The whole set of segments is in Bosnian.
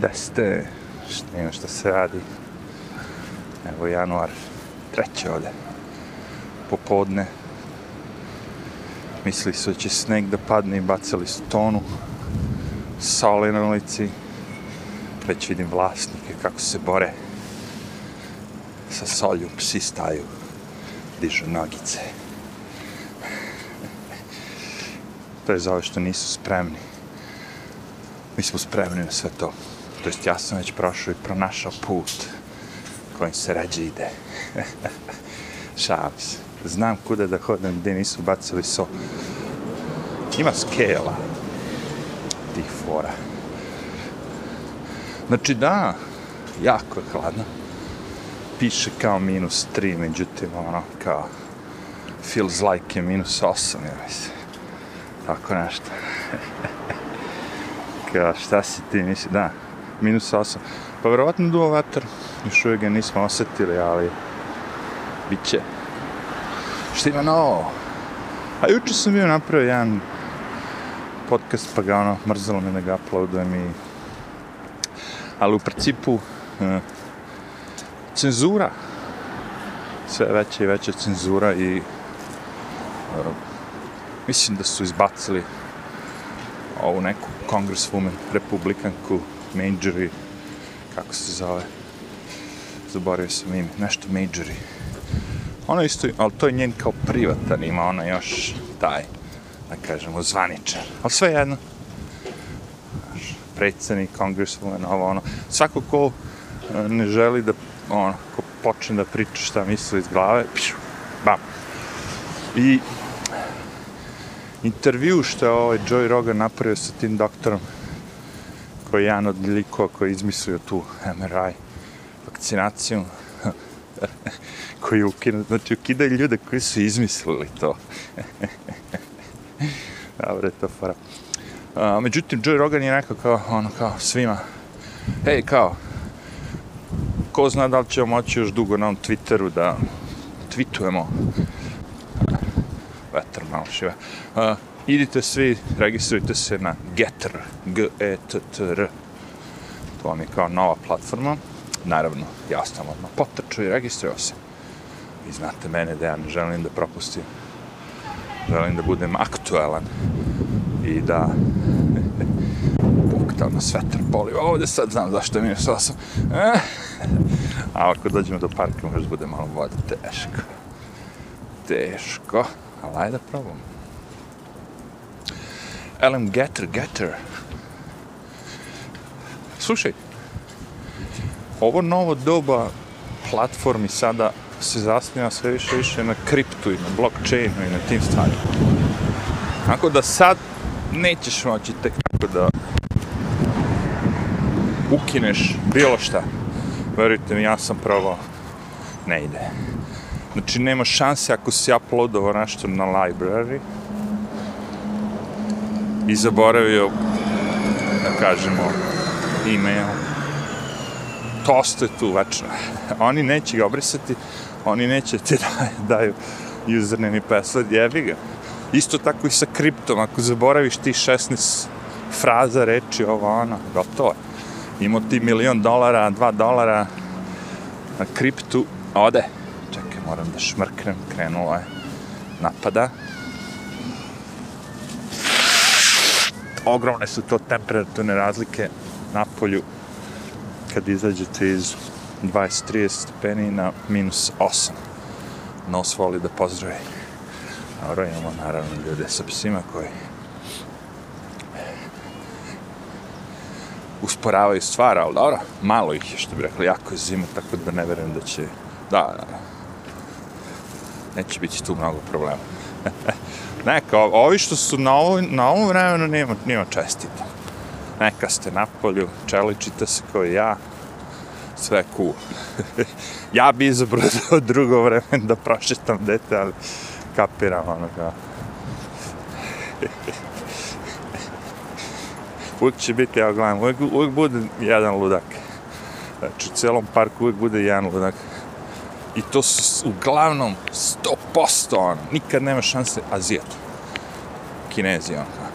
Da ste, šta šta se radi. Evo januar, treće ovde. Popodne. Mislili su da će sneg da padne i bacali su tonu. Soli na ulici. Već vidim vlasnike kako se bore. Sa solju psi staju. Dižu nogice. To je za ove što nisu spremni. Mi smo spremni na sve to. To jest ja sam već prošao i pronašao put kojim se ređe ide. Šalim se. Znam kuda da hodam gdje nisu bacili so. Ima skela tih fora. Znači da, jako je hladno. Piše kao minus 3, međutim ono kao feels like je minus 8, ja mislim. Tako nešto. kao šta si ti misli, da, minus 8. Pa verovatno duo vetar, još uvijek ga nismo osetili, ali bit će. Šta ima novo? A juče sam bio napravio jedan podcast, pa ga ono, mrzalo me da ga uploadujem i... Ali u principu, e, cenzura. Sve veća i veća cenzura i... E, mislim da su izbacili ovu neku congresswoman, republikanku, majori, kako se zove, zaboravio sam ime, nešto majori. Ono isto, ali to je njen kao privatan, ima ona još taj, da kažemo, zvaničan. Ali sve jedno, predsednik, congresswoman, ovo ono, svako ko eh, ne želi da, ono, ko počne da priča šta misli iz glave, pšu, bam. I intervju što je ovaj Joey Rogan napravio sa tim doktorom, koji je jedan od likova koji je izmislio tu MRI vakcinaciju, koji ukida, znači ukidaju ljude koji su izmislili to. Dobro je to fora. Međutim, Joe Rogan je rekao kao, ono, kao svima, hej, kao, ko zna da li ćemo moći još dugo na ovom Twitteru da tweetujemo vetar malo šiva. Uh, idite svi, registrujte se na Getter, G-E-T-T-R. To vam je kao nova platforma. Naravno, ja sam odmah potrčao i registrovao se. Vi znate mene da ja ne želim da propustim. Želim da budem aktuelan i da Bog na svetar poliva. Ovdje sad znam zašto je minus 8. Eh. A ako dođemo do parka, možda bude malo vode. Teško. Teško. Ali ajde da probamo. Alan Getter, Getter. Slušaj, ovo novo doba platformi sada se zasniva sve više više na kriptu i na blockchainu i na tim stvarima. Tako da sad nećeš moći tek tako da ukineš bilo šta. Verujte mi, ja sam probao. Ne ide. Znači, nema šanse ako si uploadovao nešto na library i zaboravio, da kažemo, e-mail. To ostaje tu večno. Oni neće ga obrisati, oni neće ti da, daju username i password, jebi ga. Isto tako i sa kriptom, ako zaboraviš ti 16 fraza, reči, ovo, ono, gotovo je. Imao ti milion dolara, dva dolara na kriptu, ode Čekaj, moram da šmrknem, krenulo je napada. Ogromne su to temperaturne razlike na polju kad izađete iz 20-30 stepeni na minus 8. Nos voli da pozdravi. Dobro, imamo naravno ljude sa psima koji usporavaju stvar, ali dobro, malo ih je, što bi rekli, jako je zima, tako da ne verujem da će... Da, da, da neće biti tu mnogo problema. Neka, ovi što su na, ovo, na ovom vremenu nema, nema čestita. Neka ste na polju, čeličite se kao ja, sve cool. ja bi izabrao drugo vreme da prošetam dete, ali kapiram ono kao. uvijek će biti, ja gledam, uvijek, uvijek bude jedan ludak. Znači, u celom parku uvijek bude jedan ludak. I to su uglavnom 100% on. Nikad nema šanse Azijat. Kinezi ono.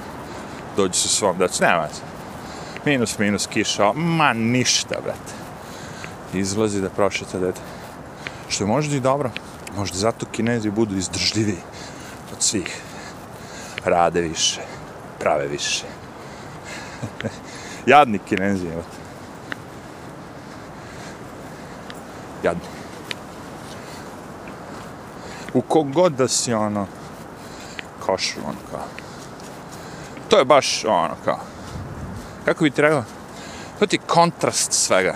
Dođu su svom da Nema se. Minus, minus, kiša, ma ništa, brate. Izlazi da prošeta dete. Što je možda i dobro. Možda zato kinezi budu izdržljivi od svih. Rade više, prave više. Jadni kinezi, evo. Jadni. U kogod da si ono, košu, ono kao. To je baš ono kao, kako bi ti rekao, to ti je kontrast svega.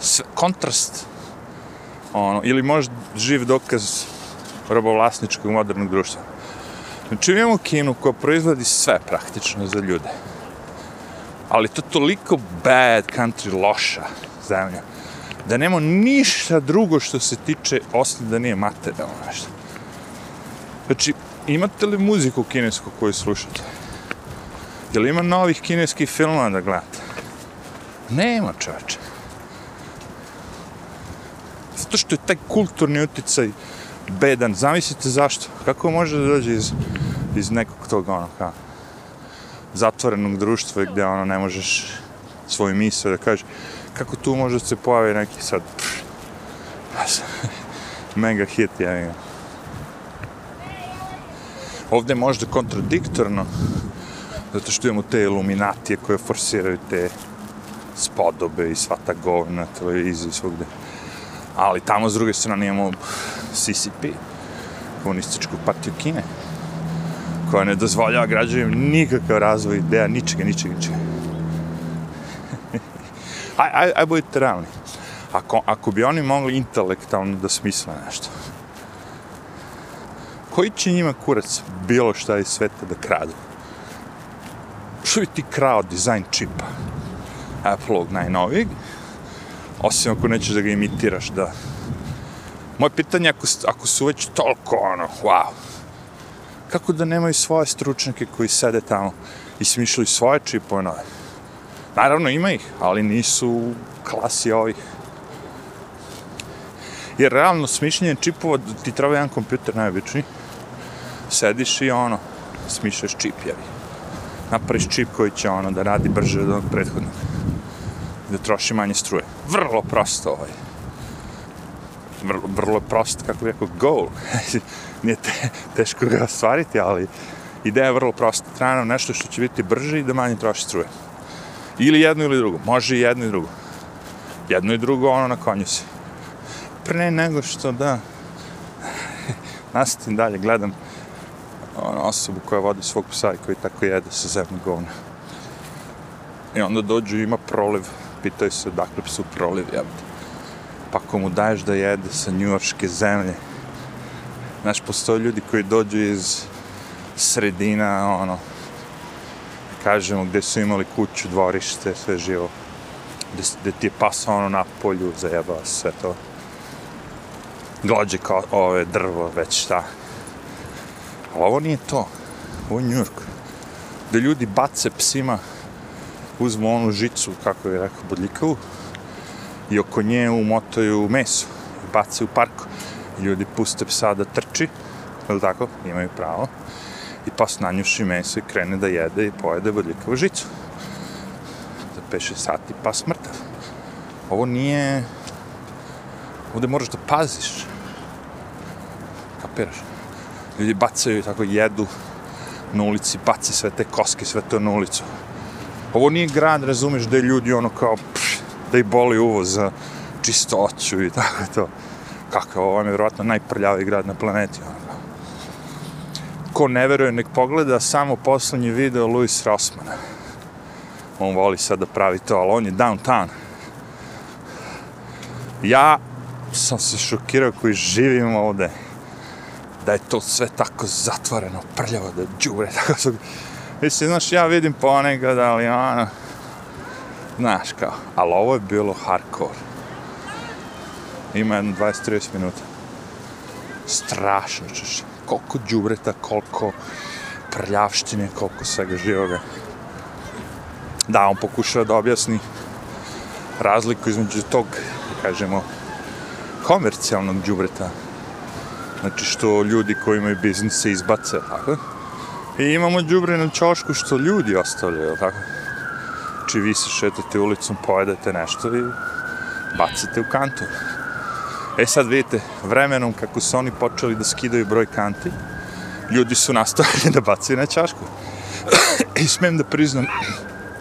Sve, kontrast, ono, ili možda živ dokaz robovlasničkog modernog društva. Znači imamo kinu koja proizvodi sve praktično za ljude. Ali to toliko bad country, loša zemlja, da nema ništa drugo što se tiče osim da nije materijalno nešto. Znači, imate li muziku kinesku koju slušate? Je li ima novih kineskih filmova da gledate? Nema čovječe. Zato što je taj kulturni uticaj bedan. Zamislite zašto? Kako može da dođe iz, iz nekog tog ono kao zatvorenog društva gdje ono ne možeš svoju misle da kažeš kako tu može se pojavi neki sad pff, mega hit ja imam. Ovde je možda kontradiktorno zato što imamo te iluminatije koje forsiraju te spodobe i sva ta govna televiziji svogde. Ali tamo s druge strane imamo CCP, komunističku partiju Kine, koja ne dozvoljava građanima nikakav razvoj ideja, ničega, ničega, ničega aj, aj, aj budite realni. Ako, ako bi oni mogli intelektualno da smisle nešto, koji će njima kurac bilo šta iz sveta da kradu? Što bi ti krao dizajn čipa? Apple najnovijeg, osim ako nećeš da ga imitiraš, da... Moje pitanje, ako, ako su već toliko, ono, wow, kako da nemaju svoje stručnjake koji sede tamo i smišljaju svoje čipove nove? Naravno, ima ih, ali nisu u klasi ovih. Jer realno, smišljenje čipova, ti treba jedan kompjuter najobičniji, sediš i ono, smišljaš čip, jevi. Napraviš čip koji će ono da radi brže od onog prethodnog. Da troši manje struje. Vrlo prosto ovaj. Vrlo, vrlo prosto, kako bi rekao, goal. Nije te, teško ga ostvariti, ali ideja je vrlo prosta. Treba nam nešto što će biti brže i da manje troši struje. Ili jedno ili drugo. Može i jedno i drugo. Jedno i drugo, ono na konju se. Pre nego što da nastavim dalje, gledam ono, osobu koja vodi svog psa i koji tako jede sa zemlje govna. I onda dođu i ima proliv. Pitaju se odakle psu proliv, jebate. Pa ako mu daješ da jede sa njujorske zemlje, znaš, postoje ljudi koji dođu iz sredina, ono, kažemo, gde su imali kuću, dvorište, sve živo. Gde, gde ti je pasao ono na polju, zajebao sve to. Dođe kao ove drvo, već šta. Ali ovo nije to. Ovo je New York. Gde ljudi bace psima, uzmu onu žicu, kako je rekao, bodljikavu, i oko nje umotaju meso. Bace u parku. Ljudi puste psa da trči, ili tako, imaju pravo. I pas nanjuši meso i krene da jede i pojede bodljikavu žicu. Za 5-6 sati pas mrtav. Ovo nije... Ovde moraš da paziš. Kapiraš? ljudi bacaju i tako jedu na ulici, baci sve te koske, sve to na ulicu. Ovo nije grad, razumeš, da ljudi ono kao, pš, da i boli uvo za čistoću i tako to. Kako, ovo je vjerojatno najprljaviji grad na planeti. Ono. Ko ne veruje, nek pogleda samo poslednji video Luis Rossmana. On voli sad da pravi to, ali on je downtown. Ja sam se šokirao koji živim ovde da je to sve tako zatvoreno, prljavo, da džubre, tako su... Mislim, znaš, ja vidim ponekad, ali ono... Znaš, kao, ali ovo je bilo hardcore. Ima jedno 20-30 minuta. Strašno, češ. Koliko džubreta, koliko prljavštine, koliko svega živoga. Da, on pokušava da objasni razliku između tog, kažemo, komercijalnog džubreta, Znači što ljudi koji imaju biznis se izbace, tako? I imamo džubre na čošku što ljudi ostavljaju, tako? Znači, vi se šetate ulicom, pojedete nešto i bacite u kantu. E sad vidite, vremenom kako su oni počeli da skidaju broj kanti, ljudi su nastavili da bacaju na čašku. I smijem da priznam,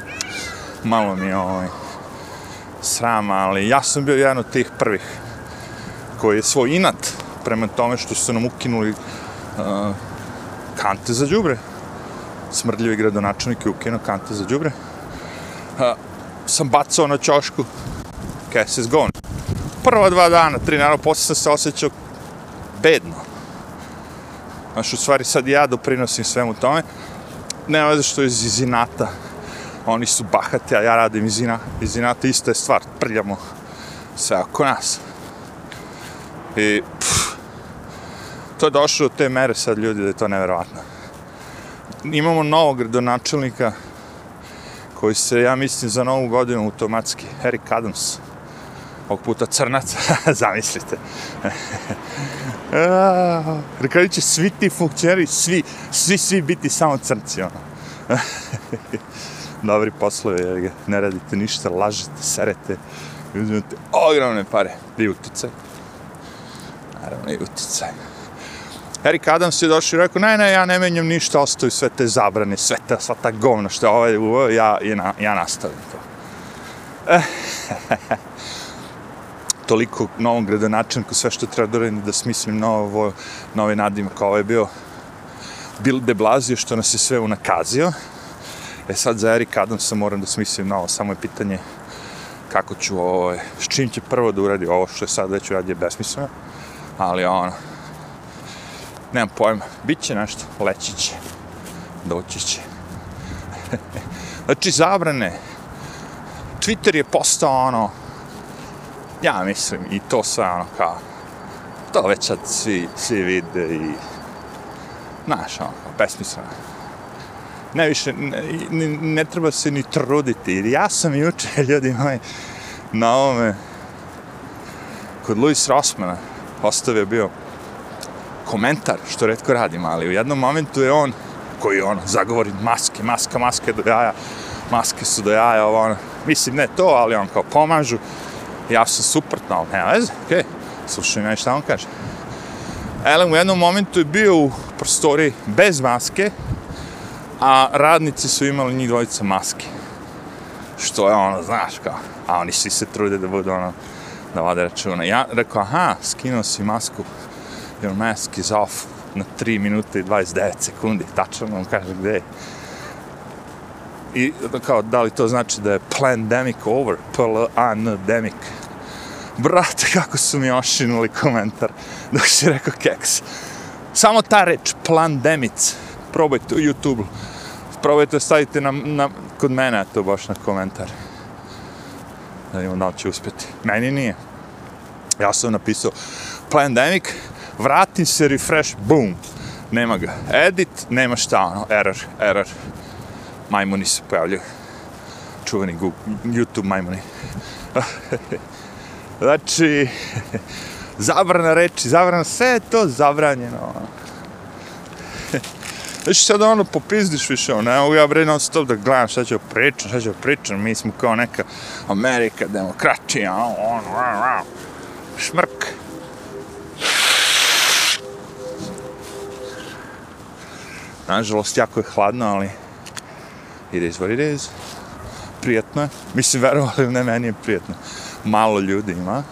malo mi je ovaj, srama, ali ja sam bio jedan od tih prvih koji je svoj inat prema tome što su nam ukinuli uh, kante za džubre. Smrdljivi gradonačelnik je ukinuo kante za džubre. Uh, sam bacao na čošku, case is gone. Prva dva dana, tri, naravno, posle sam se osjećao bedno. Znaš, u stvari sad ja doprinosim svemu tome. Nema veze što je iz izinata. Oni su bahati, a ja radim iz, izinata. iz. Isto je stvar, prljamo sve oko nas. I, pff, to je došlo do te mere sad ljudi da je to neverovatno. Imamo novog gradonačelnika koji se, ja mislim, za novu godinu automatski, Eric Adams, ovog puta crnac, zamislite. Rekali će svi ti funkcioneri, svi, svi, svi biti samo crnci, ono. Dobri poslovi, jer ga ne radite ništa, lažete, serete, uzmete ogromne pare i uticaj. Naravno i uticaj. Erik Adams je došao i rekao, ne, ne, ja ne menjam ništa, ostaju sve te zabrane, sve ta, sva ta govna što je ovaj uveo, ja, ja, ja nastavim to. E, toliko novom gradonačanku sve što treba da da smislim novo, nove ovaj nadime, kao ovaj bio Bill de Blasio, što nas je sve unakazio. E sad za Eric Adamsa moram da smislim novo, samo je pitanje kako ću ovo, s čim će prvo da uradi ovo što je sad već uradio besmisleno, ali ono, nemam pojma, bit će nešto, leći će, doći će. znači, zabrane, Twitter je postao ono, ja mislim, i to sve ono kao, to već sad svi, svi vide i, znaš, ono, besmisleno. Ne više, ne, ne, ne treba se ni truditi, jer ja sam juče, ljudi moji, na ovome, kod Luis Rossmana, ostavio bio komentar, što redko radim, ali u jednom momentu je on, koji je on, zagovori maske, maska, maske do jaja, maske su do jaja, ovo ono, mislim, ne to, ali on kao pomažu, ja sam suprotno, ali nema veze, okej, okay. slušaj me šta on kaže. Elem u jednom momentu je bio u prostori bez maske, a radnici su imali njih dvojica maske. Što je ono, znaš kao, a oni svi se trude da budu ono, da vade računa. Ja rekao, aha, skinuo si masku, your mask is off na 3 minuta i 29 sekundi, tačno on kaže gde je. I kao, da li to znači da je pandemic over, P-L-A-N-demic. Brate, kako su mi ošinuli komentar dok si rekao keks. Samo ta reč, plandemic, probajte u YouTube, Probajte stavite na, na, kod mene, to baš na komentar. Da imam da li će uspjeti. Meni nije. Ja sam napisao pandemic, vratim se, refresh, boom. Nema ga. Edit, nema šta, ono, error, error majmuni se pojavljaju. Čuveni Google, YouTube majmuni. znači, zabrana reči, zabrana, sve je to zabranjeno. Znači sad ono popizdiš više, ono, evo ja bre non stop da gledam šta ću pričam, šta ću pričam, mi smo kao neka Amerika, demokratija, ono, ono, ono, ono. šmrk. Nažalost, jako je hladno, ali it is what it is. Prijetno je. Mislim, verovali ne, meni je prijetno. Malo ljudi ima.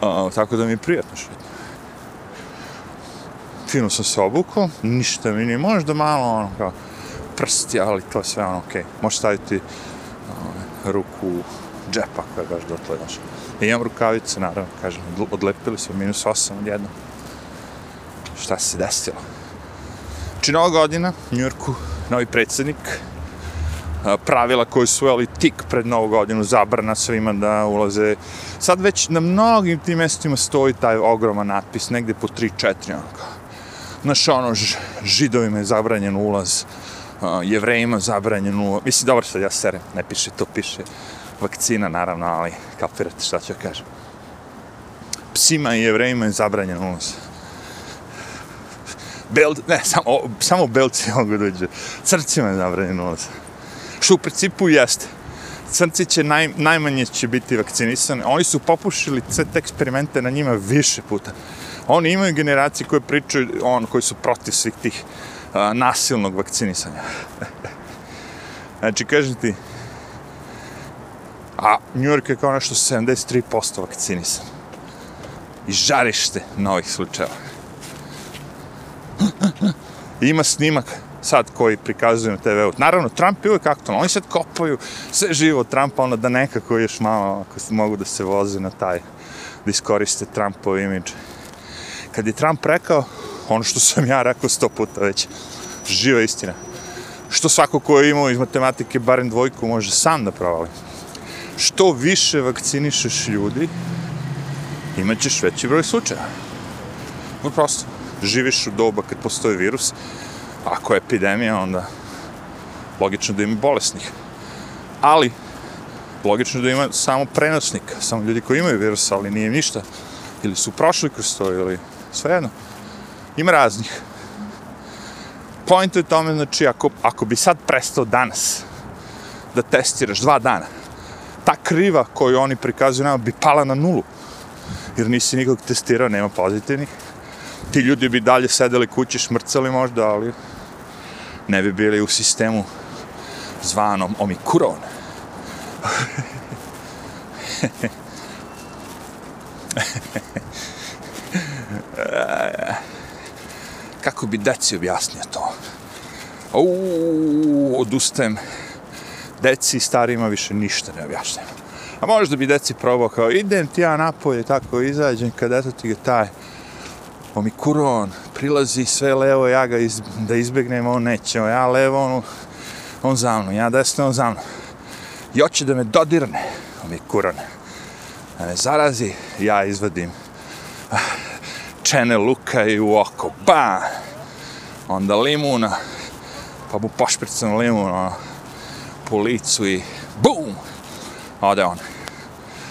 Uh, tako da mi je prijetno što Fino sam se obukao, ništa mi nije, možda malo ono kao prsti, ali to sve ono okej. Okay. Možeš staviti uh, ruku u džepa koja je baš dotle daš. I imam rukavice, naravno, kažem, odlepili su minus 8 odjedno. Šta se desilo? Či nova godina, u Njurku, novi predsjednik, pravila koje su uveli tik pred novu godinu, zabrana svima da ulaze. Sad već na mnogim tim mjestima stoji taj ogroman natpis, negde po 3-4, onako. Znaš, ono, židovima je zabranjen ulaz, jevrejima zabranjen ulaz. Mislim, dobro sad, ja serem, ne piše to, piše vakcina, naravno, ali kapirate šta ću kažem. Psima i jevrejima je zabranjen ulaz. Belt, ne, samo, samo belci mogu dođe. Crcima je zabranjen ulaz. Što u principu jeste. Crnci će naj, najmanje će biti vakcinisani. Oni su popušili sve te eksperimente na njima više puta. Oni imaju generacije koje pričaju, on, koji su protiv svih tih a, nasilnog vakcinisanja. znači, kažem ti, a New York je kao nešto 73% vakcinisan. I žarište novih slučajeva. Ima snimak sad koji prikazuju na TV-u. Naravno, Trump je uvijek aktualno. Oni sad kopaju sve živo od Trumpa, onda da nekako još malo, ako mogu da se voze na taj, da iskoriste Trumpov imidž. Kad je Trump rekao, ono što sam ja rekao sto puta već, živa istina. Što svako ko je imao iz matematike barem dvojku može sam da provali. Što više vakcinišeš ljudi, imat ćeš veći broj slučaja. Vrlo prosto, živiš u doba kad postoji virus, ako je epidemija, onda logično da ima bolesnih. Ali, logično da ima samo prenosnika, samo ljudi koji imaju virus, ali nije ništa. Ili su prošli kroz to, ili svejedno. Ima raznih. Point je tome, znači, ako, ako bi sad prestao danas da testiraš dva dana, ta kriva koju oni prikazuju nama bi pala na nulu. Jer nisi nikog testirao, nema pozitivnih. Ti ljudi bi dalje sedeli kući, šmrcali možda, ali ne bi bili u sistemu zvanom Omikron. Kako bi deci objasnio to? Uuu, odustajem. Deci i starima više ništa ne objašnjam. A možda bi deci probao kao, idem ti ja napolje, tako izađem, kad eto ti ga taj omikuron, prilazi sve levo, ja ga iz, da izbegnem, on neće, ja levo, on, on za mnom, ja desno, on za mnom. I hoće da me dodirne, omikuron. Da me zarazi, ja izvadim ah, čene luka i u oko, ba! Onda limuna, pa mu pošpricam limun, ono, po licu i bum! Ode on.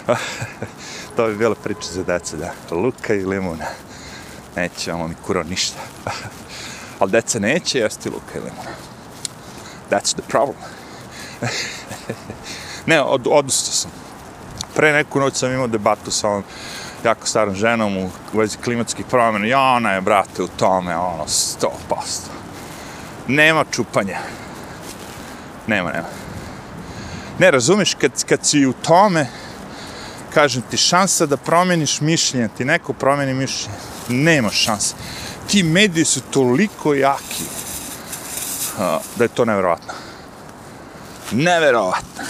Ah, to bi bila priča za deca, da. Luka i limuna. Neće ono mi kuro ništa. Ali deca neće jesti luka i limuna. That's the problem. ne, od, odustao sam. Pre neku noć sam imao debatu sa ovom jako starom ženom u vezi klimatskih promjena. Ja, ona je, brate, u tome, ono, sto posto. Nema čupanja. Nema, nema. Ne, razumiješ, kad, kad si u tome, kažem ti, šansa da promeniš mišljenje, ti neko promeni mišljenje, nema šanse. Ti mediji su toliko jaki da je to nevjerovatno. Neverovatno.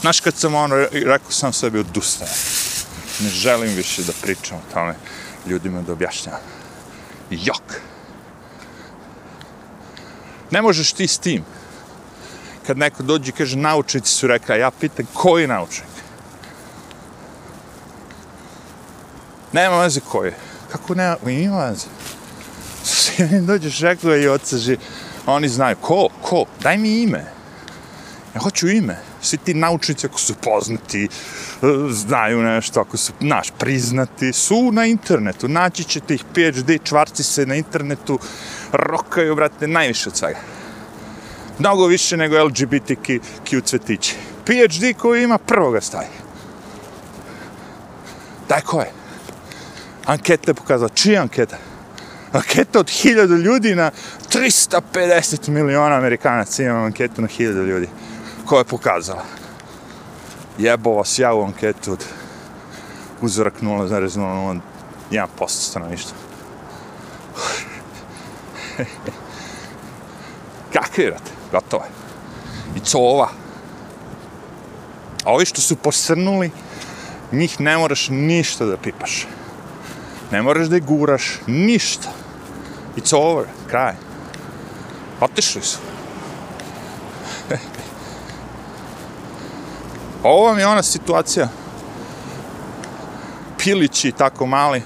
Znaš, kad sam ono, rekao sam sebi odustajem. Ne želim više da pričam o tome ljudima da objašnjam. Jok. Ne možeš ti s tim kad neko dođe i kaže naučnici su rekla, ja pitam koji naučnik? Nema veze koje. Kako nema? Ima veze. Svi dođeš rekla i oca ži, oni znaju, ko, ko, daj mi ime. Ja hoću ime. Svi ti naučnici ako su poznati, e, znaju nešto, ako su, naš, priznati, su na internetu. Naći ćete ih PhD, čvarci se na internetu, rokaju, brate, najviše od svega mnogo više nego LGBTQ cvetići. PhD koji ima prvoga staje. Daj ko je? Anketa pokazala. Čija anketa? Anketa od hiljadu ljudi na 350 miliona amerikanaca ima anketu na hiljadu ljudi. Ko je pokazala? Jebo vas ja u anketu od uzorak 0,001% stanovništva. Kakvi, vrate? gotovo je. I cova. A ovi što su posrnuli, njih ne moraš ništa da pipaš. Ne moraš da je guraš, ništa. It's over, kraj. Otišli su. Ovo vam je ona situacija. Pilići tako mali.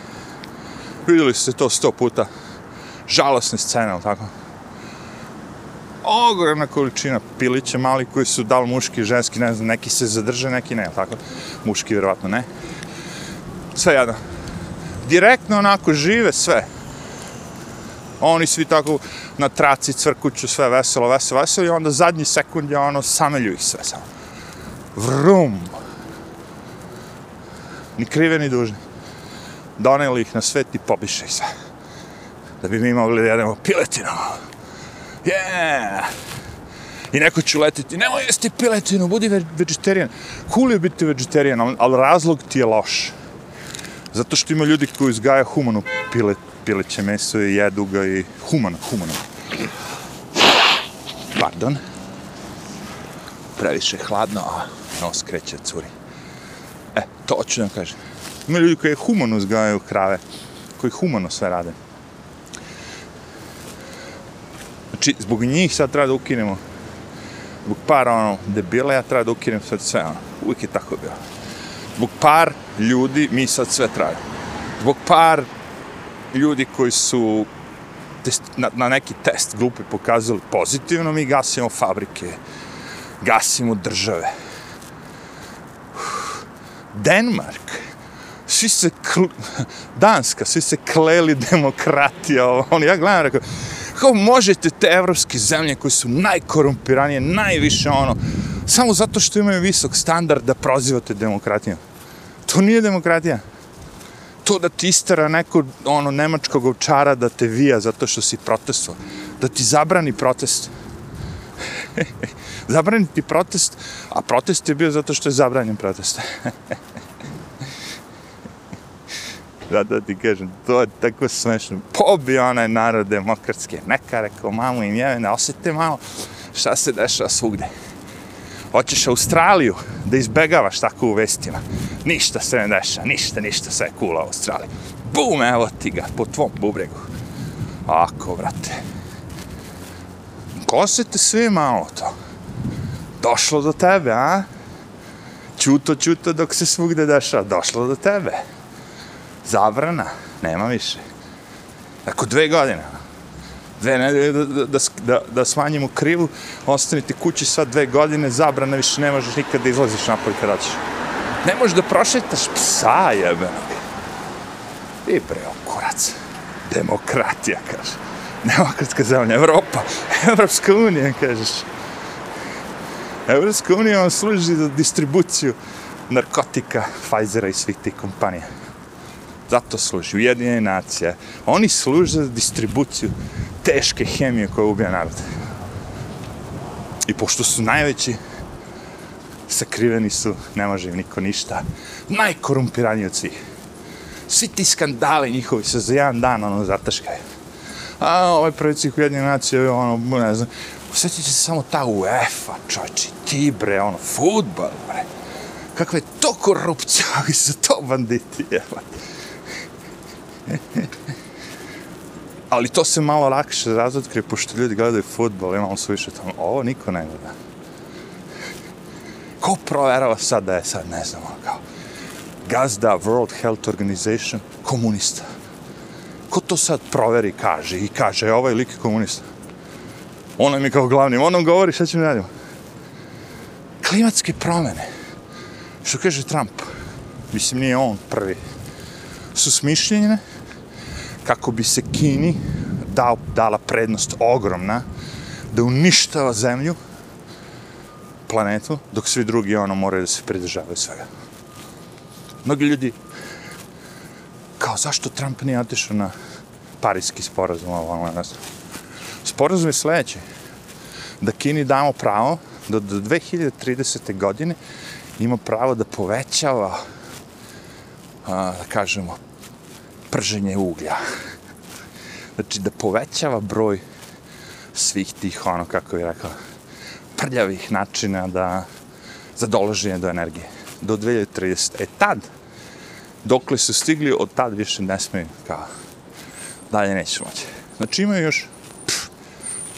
Vidjeli ste to sto puta. Žalosne scene, ali tako? ogromna količina pilića mali koji su dal muški, ženski, ne znam, neki se zadrže, neki ne, tako? Muški vjerovatno ne. Sve jedno. Direktno onako žive sve. Oni svi tako na traci cvrkuću, sve veselo, veselo, veselo i onda zadnji sekund je ono, samelju ih sve samo. Vrum! Ni krive, ni dužni. Doneli ih na svet i pobiše ih sve. Da bi mi mogli da jedemo piletinu. Yeah! I neko će letiti, nemoj jesti piletinu, budi vegetarijan. Cool je biti vegetarijan, ali razlog ti je loš. Zato što ima ljudi koji uzgaja humanu pile, pileće meso i jedu ga i humano, humano. Pardon. Previše hladno, a nos kreće curi. E, to ću da kažem. Ima ljudi koji humano uzgajaju krave, koji humano sve rade. Znači, zbog njih sad treba da ukinemo zbog para, ono debila ja treba da ukinem sad sve ono. Uvijek je tako bilo. Zbog par ljudi mi sad sve trajimo. Zbog par ljudi koji su test, na, na neki test grupe pokazali pozitivno, mi gasimo fabrike, gasimo države. Denmark, svi se, kl... Danska, svi se kleli demokratija, on, ja gledam, rekao, Kako možete te evropske zemlje koje su najkorumpiranije, najviše ono, samo zato što imaju visok standard da prozivate demokratiju? To nije demokratija. To da ti istara neko ono nemačkog ovčara da te vija zato što si protestovao. Da ti zabrani protest. zabrani ti protest, a protest je bio zato što je zabranjen protest. da, da ti kažem, to je tako smešno. Pobi onaj narod demokratske. Neka rekao, mamu im jevene, osjete malo šta se dešava svugde. Hoćeš Australiju da izbegavaš tako u vestima. Ništa se ne dešava, ništa, ništa, sve je cool u Australiji. Bum, evo ti ga, po tvom bubregu. Ako, vrate. Kosete svi malo to. Došlo do tebe, a? Čuto, čuto dok se svugde dešava. Došlo do tebe zabrana, nema više. Ako dve godine, dve nedelje da, da, da, da smanjimo krivu, ostanite kući sad dve godine, zabrana više ne možeš nikad da izlaziš napolje kad hoćeš. Ne možeš da prošetaš psa jebeno. I bre, kurac. Demokratija, kaže. Demokratska zemlja, Evropa, Evropska unija, kažeš. Evropska unija vam služi za distribuciju narkotika, Pfizera i svih tih kompanija. Zato služi Ujedinjene nacije. Oni služe za distribuciju teške hemije koja ubija narod. I pošto su najveći, sakriveni su, ne može im niko ništa. Najkorumpiraniji od svih. Svi ti skandali njihovi se za jedan dan ono zataškaju. A ovaj predsjednik Ujedinjene nacije, ono, ne znam, Sjetit se samo ta UEFA, čoči, ti bre, ono, futbol, bre. Kakva je to korupcija, ali su to banditi, jebate. Ali to se malo lakše razotkrije, pošto ljudi gledaju futbol, imamo su više tamo. Ovo niko ne gleda. Ko proverava sad da je sad, ne znam, ono kao gazda World Health Organization komunista? Ko to sad proveri, kaže, i kaže, e, ovaj lik je komunista? Ono mi kao glavni, onom govori, šta ćemo radimo? Klimatske promene. Što kaže Trump? Mislim, nije on prvi. Su smišljenjene, kako bi se Kini dao, dala prednost ogromna da uništava zemlju, planetu, dok svi drugi ono moraju da se pridržavaju svega. Mnogi ljudi kao zašto Trump nije otišao na parijski sporazum, ovo ono ne znam. Sporazum je sljedeći. Da Kini damo pravo da do 2030. godine ima pravo da povećava a, da kažemo prženje uglja. Znači da povećava broj svih tih, ono, kako je rekao, prljavih načina da, za dolaženje do energije. Do 2030. E tad, dokle su stigli, od tad više ne smiju, kao, dalje neće moći. Znači imaju još pff,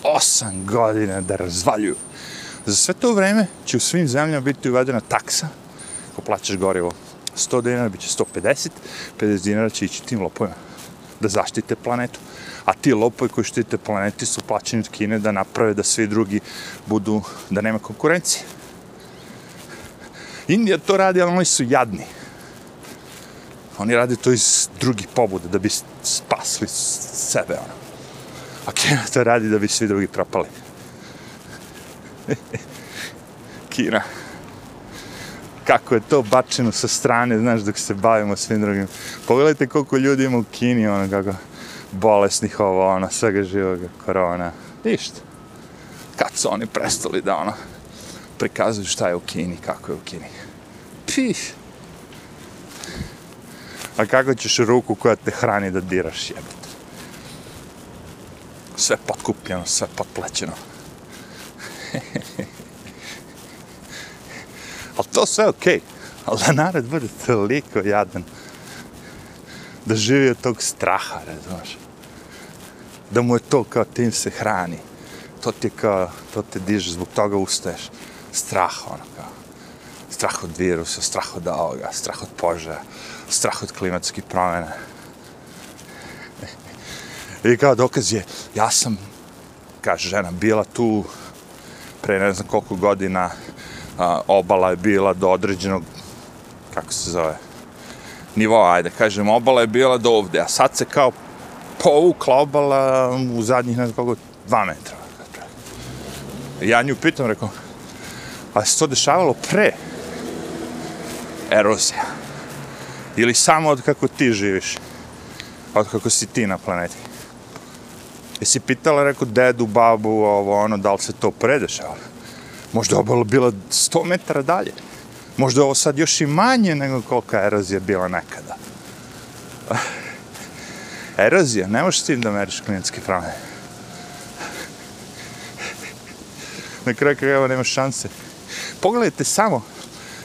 osam godina da razvaljuju. Za sve to vreme će u svim zemljama biti uvedena taksa, ko plaćaš gorivo 100 dinara biće 150, 50 dinara će ići tim lopovima da zaštite planetu. A ti lopovi koji štite planeti su plaćeni od Kine da naprave da svi drugi budu, da nema konkurencije. Indija to radi, ali oni su jadni. Oni radi to iz drugih pobuda, da bi spasli sebe, ono. A Kina to radi da bi svi drugi propali. Kina. Kako je to bačeno sa strane, znaš, dok se bavimo svim drugim. Pogledajte koliko ljudi ima u Kini, ono, kako bolesnih ovo, ono, svega živoga, korona. Ništa. Kad su oni prestali da, ono, prikazuju šta je u Kini, kako je u Kini. Pih. A kako ćeš ruku koja te hrani da diraš jebate? Sve potkupljeno, sve potplećeno. Ali to sve okej. Okay. Ali da narod bude toliko jadan. Da živi od tog straha, razumiješ? Da mu je to kao tim se hrani. To ti kao, to te diže, zbog toga ustaješ. Strah, ono kao. Strah od virusa, strah od ovoga, strah od požara, strah od klimatskih promjena. I kao dokaz je, ja sam, kaže žena, bila tu pre ne znam koliko godina, a, obala je bila do određenog, kako se zove, nivoa, ajde, kažem, obala je bila do ovde, a sad se kao povukla obala u zadnjih, ne znam koliko, dva metra. Ja nju pitam, rekao, a se to dešavalo pre erozija? Ili samo od kako ti živiš? Od kako si ti na planeti? Jesi pitala, rekao, dedu, babu, ovo, ono, da li se to predešavalo? Možda je obala bila 100 metara dalje. Možda je ovo sad još i manje nego kolika erozija bila nekada. Erozija, ne možeš tim da meriš klimatske promjene. Na kraju krajeva nema šanse. Pogledajte samo,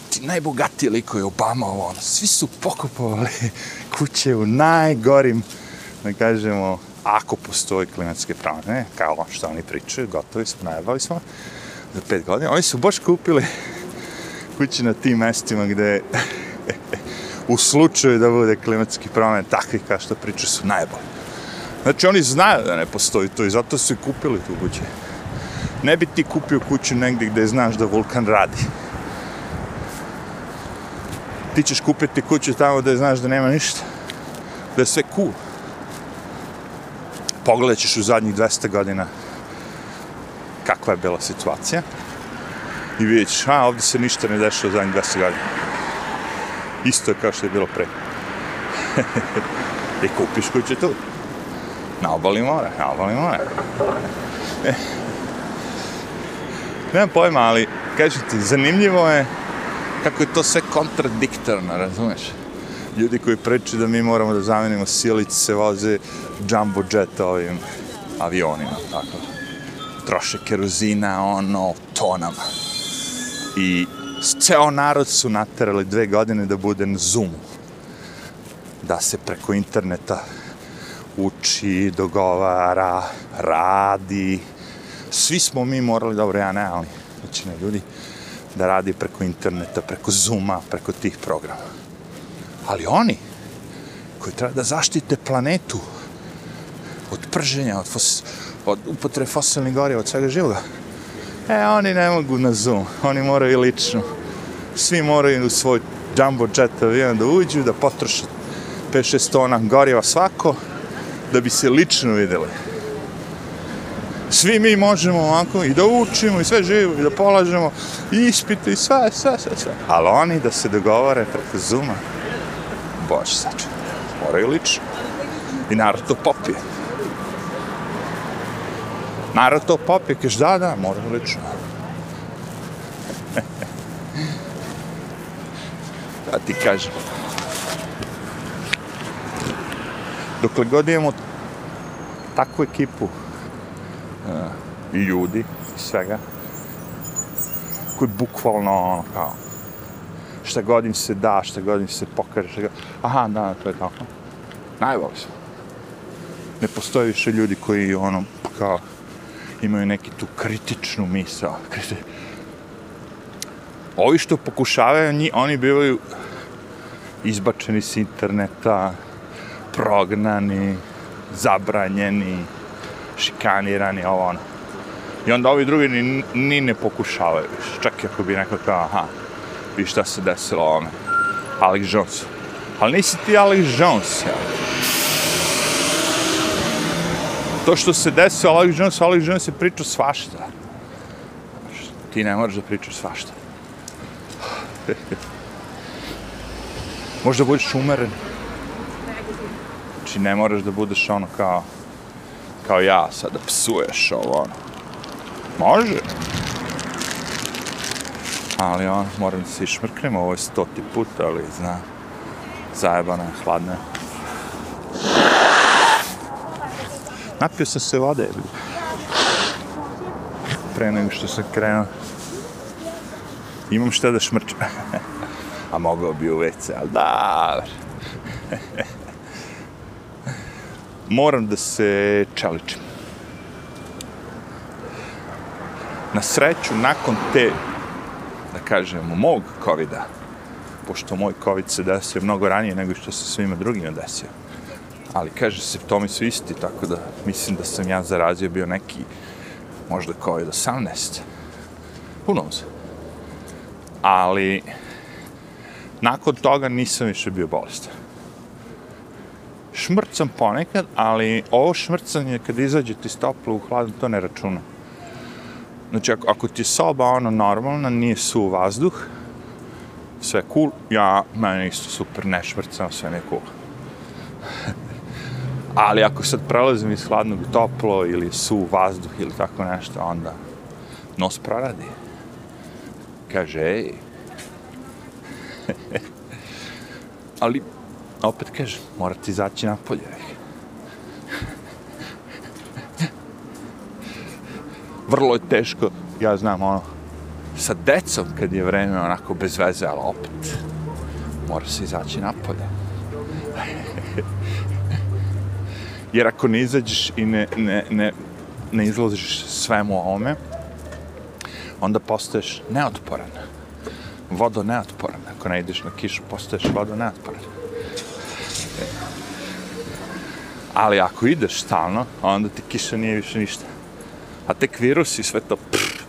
ti najbogatiji je Obama, ovo, ono, svi su pokupovali kuće u najgorim, da kažemo, ako postoji klimatske promjene, kao ono što oni pričaju, gotovi smo, najavali smo, za pet godina, oni su baš kupili kuće na tim mestima gde u slučaju da bude klimatski promjen takvi kao što pričaju su najbolji. Znači oni znaju da ne postoji to i zato su i kupili tu kuće. Ne bi ti kupio kuću negdje gde znaš da vulkan radi. Ti ćeš kupiti kuću tamo gde znaš da nema ništa. Da je sve cool. Pogledat ćeš u zadnjih 200 godina kakva je bila situacija. I vidjet ćeš, a, ovdje se ništa ne dešava za 20 godina. Isto je kao što je bilo pre. I e, kupiš kuću tu. Na obali mora, na obali mora. E. Nemam pojma, ali, kažem ti, zanimljivo je kako je to sve kontradiktorno, razumeš? Ljudi koji pričaju da mi moramo da zamenimo silice se voze jumbo jet ovim avionima, tako troše kerozina, ono, tonama. I ceo narod su naterali dve godine da bude na Zoomu. Da se preko interneta uči, dogovara, radi. Svi smo mi morali, dobro, ja ne, ali većina ljudi, da radi preko interneta, preko Zooma, preko tih programa. Ali oni, koji treba da zaštite planetu od prženja, od fos Pa, od upotre fosilnih goriva, od svega živoga. E, oni ne mogu na Zoom, oni moraju lično. Svi moraju u svoj jumbo jet avion da uđu, da potroše 5-6 tona goriva svako, da bi se lično videli. Svi mi možemo ovako i da učimo i sve živo i da polažemo i ispite i sve, sve, sve, sve. Ali oni da se dogovore preko Zuma, bože sače, moraju lično. I narod to popije. Narod to popije, keš da, da, moram lično. da ti kažem. Dokle god imamo takvu ekipu uh, i ljudi i svega, koji bukvalno ono kao šta god im se da, šta god im se pokaže, šta god... aha, da, to je tako. Najbolje se. Ne postoje više ljudi koji ono, kao, imaju neki tu kritičnu misao. Ovi što pokušavaju, njih, oni bivaju izbačeni s interneta, prognani, zabranjeni, šikanirani, ovo ono. I onda ovi drugi ni, ni ne pokušavaju više. Čak i ako bi neko kao, aha, vi šta se desilo ovome. Alex Jones. Ali nisi ti Alex Jones, ja. To što se desio Alex Jones, Alex Jones je pričao svašta. Ti ne moraš da pričaš svašta. Možda budeš umeren. Znači ne moraš da budeš ono kao kao ja sad da psuješ ovo ono. Može. Ali on, moram da se išmrknem, ovo je stoti put, ali zna, zajebana je, hladna je. Napio sam se vode, pre nego što sam krenuo. Imam šta da šmrčem. A mogao bi u WC, ali dobro. Moram da se čeličim. Na sreću, nakon te, da kažemo, mog covid pošto moj COVID se desio mnogo ranije nego što se svima drugima desio. Ali, kaže, simptomi su isti, tako da mislim da sam ja zarazio bio neki, možda kao COVID-18. Who knows? Ali, nakon toga nisam više bio bolestan. Šmrcam ponekad, ali ovo šmrcanje kad izađe ti stoplo u hladno, to ne računa. Znači, ako, ako ti je soba ono normalna, nije su vazduh, sve cool, ja, meni isto super, ne šmrcam, sve ne cool ali ako sad prelazim iz hladnog toplo ili su vazduh ili tako nešto, onda nos proradi. Kaže, ej, ali, opet kaže, morate izaći napolje. Vrlo je teško, ja znam, ono, sa decom kad je vreme onako bez veze, ali opet, mora se izaći napolje. Jer ako ne izađeš i ne, ne, ne, ne izlaziš svemu ovome, onda postaješ neotporan. Vodo neotporan. Ako ne ideš na kišu, postaješ vodo neotporan. Ali ako ideš stalno, onda ti kiša nije više ništa. A tek virus i sve to... Pff.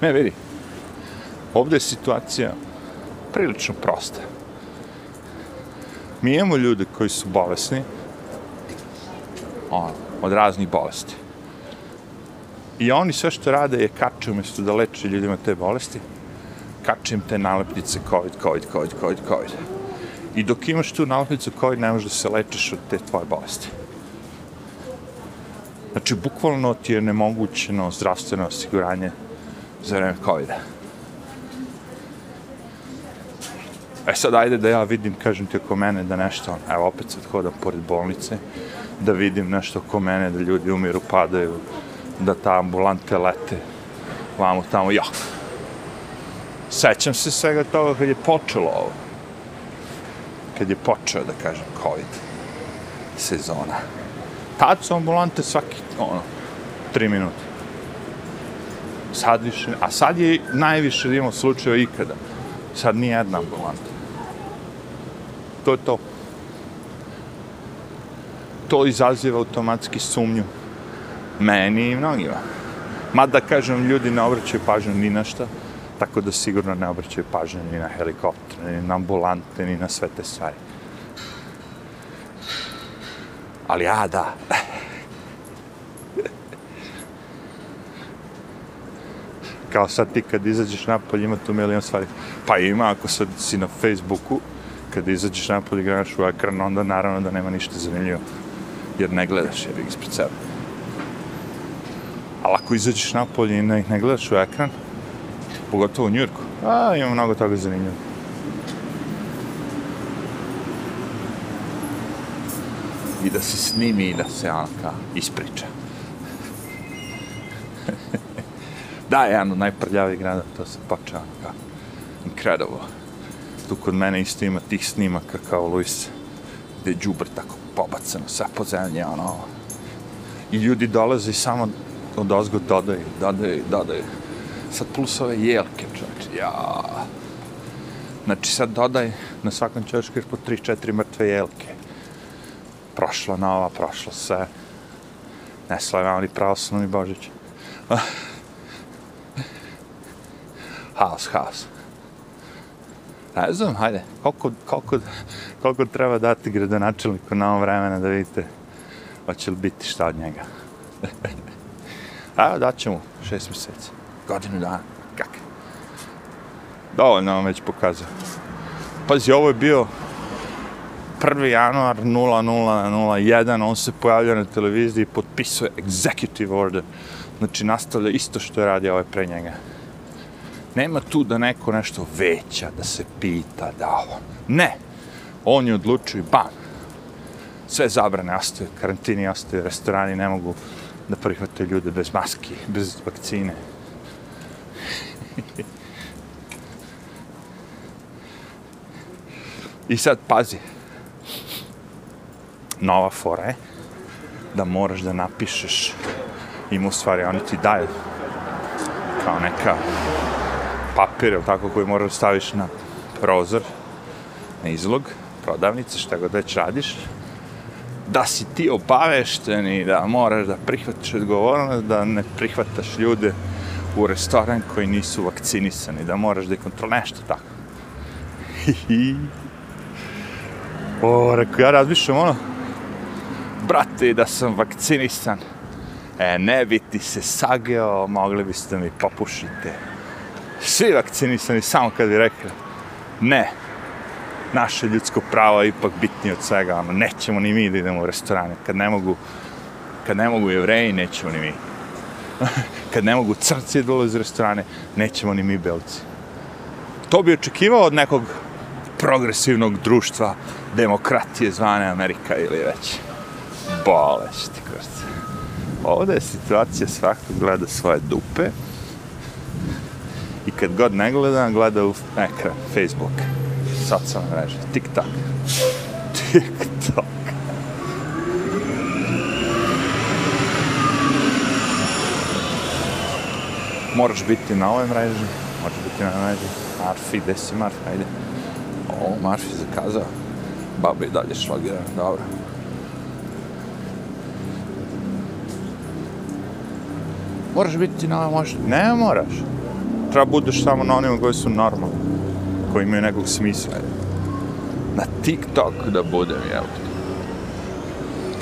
ne, vidi. Ovdje je situacija prilično prosta. Mi imamo ljude koji su bolesni, on, od raznih bolesti. I oni sve što rade je kače umjesto da leče ljudima te bolesti, kače im te nalepnice COVID, COVID, COVID, COVID, COVID. I dok imaš tu nalepnicu COVID, ne možeš da se lečiš od te tvoje bolesti. Znači, bukvalno ti je nemogućeno zdravstveno osiguranje za vreme COVID-a. E sad, ajde da ja vidim, kažem ti oko mene, da nešto, evo, opet sad hodam pored bolnice, da vidim nešto oko mene, da ljudi umiru, padaju, da ta ambulante lete, vamo tamo, ja. Sećam se svega toga kad je počelo ovo. Kad je počeo, da kažem, COVID sezona. Tad su ambulante svaki, ono, tri minuta. Sad više, a sad je najviše imao imamo slučajeva ikada. Sad nije jedna ambulanta. To je to to izaziva automatski sumnju meni i mnogima. Mada, kažem, ljudi ne obraćaju pažnju ni na šta, tako da sigurno ne obraćaju pažnju ni na helikopter, ni na ambulante, ni na sve te stvari. Ali ja, da. Kao sad ti kad izađeš napolje, ima tu milion stvari. Pa ima, ako sad si na Facebooku, kad izađeš napolje i gledaš u ekran, onda naravno da nema ništa zanimljivo jer ne gledaš jer ispred sebe. Ali ako izađeš napolje i ne, ne gledaš u ekran, pogotovo u Njurku, a, ima mnogo toga zanimljivo. I da se snimi i da se ono ispriča. da, jedan od najprljavijih grada, to se počeo ono kao incredible. Tu kod mene isto ima tih snimaka kao Luis, gde je džubr tako pobacano sve po zemlji, ono. I ljudi dolaze i samo od ozgo dodaju, dodaju, dodaju. Sad plus ove jelke, čovječe, ja. Znači sad dodaj na svakom čovječku po 3-4 mrtve jelke. Prošla nova, prošlo sve. Ne slavljamo ni pravoslavni Božić. Ah. haos, haos. Ne znam, hajde, koliko, koliko, koliko treba dati gradonačelniku na ovom vremena da vidite hoće li biti šta od njega. Evo, daću mu šest mjeseci, godinu dana, kak. Dovoljno vam već pokazao. Pazi, ovo je bio 1. januar 0001, on se pojavlja na televiziji i potpisuje executive order. Znači, nastavlja isto što je radio ovaj pre njega. Nema tu da neko nešto veća, da se pita, da ovo. Ne. On je odlučio i bam. Sve zabrane ostaju, karantini ostaju, restorani ne mogu da prihvate ljude bez maski, bez vakcine. I sad, pazi, nova fora je da moraš da napišeš im u stvari, oni ti daju kao neka papir, ili tako, koji moraš staviš na prozor, na izlog, prodavnice, šta god već radiš, da si ti obavešten i da moraš da prihvatiš odgovornost, da ne prihvataš ljude u restoran koji nisu vakcinisani, da moraš da ih kontrol nešto tako. o, rekao, ja razmišljam ono, brate, da sam vakcinisan, e, ne bi ti se sageo, mogli biste mi popušite. Svi vakcinisani, samo kad bi rekli, ne, naše ljudsko pravo je ipak bitnije od svega, ono, nećemo ni mi da idemo u restorane, kad ne mogu, kad ne mogu jevreji, nećemo ni mi. kad ne mogu crci da dolaze u restorane, nećemo ni mi belci. To bi očekivao od nekog progresivnog društva, demokratije zvane Amerika ili već bolesti, kurce. Ovdje je situacija svakog gleda svoje dupe kad god ne gleda, gleda u ekran, Facebook, socijalne mreže, TikTok. TikTok. Moraš biti na ovoj mreži, moraš biti na mreži. Marfi, gde si Marfi, ajde. O, Marfi zakazao. Baba i dalje šlagira, dobro. Moraš biti na možda. Ne moraš. Treba budeš samo na onima koji su normalni. Koji imaju nekog smisla. Na TikTok da budem, jel?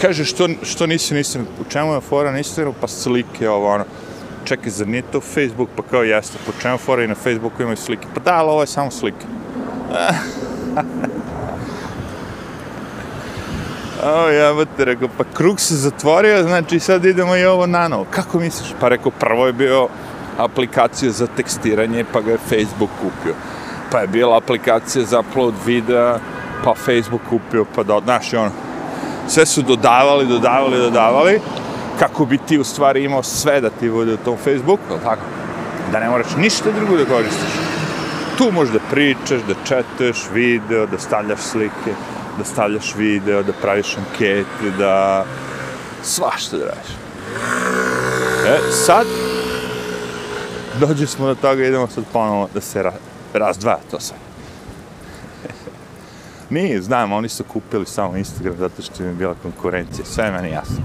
Kaže, što, što nisi, nisi, u čemu je fora na Instagramu, pa slike, ovo, ono. Čekaj, zar nije to Facebook? Pa kao jeste, po čemu fora i na Facebooku imaju slike? Pa da, ali ovo je samo slike. O, ja te rekao, pa krug se zatvorio, znači sad idemo i ovo na novo. Kako misliš? Pa rekao, prvo je bio aplikacija za tekstiranje, pa ga je Facebook kupio. Pa je bila aplikacija za upload videa, pa Facebook kupio, pa da, znaš, ono, sve su dodavali, dodavali, dodavali, kako bi ti u stvari imao sve da ti bude u tom Facebooku, ali tako? Da ne moraš ništa drugo da koristiš. Tu možeš da pričaš, da četeš video, da stavljaš slike da stavljaš video, da praviš ankete, da svašta da radiš. E, sad, dođe smo do toga, idemo sad ponovo da se ra razdvaja to sve. Nije, znam, oni su kupili samo Instagram zato što im je bila konkurencija, sve meni jasno.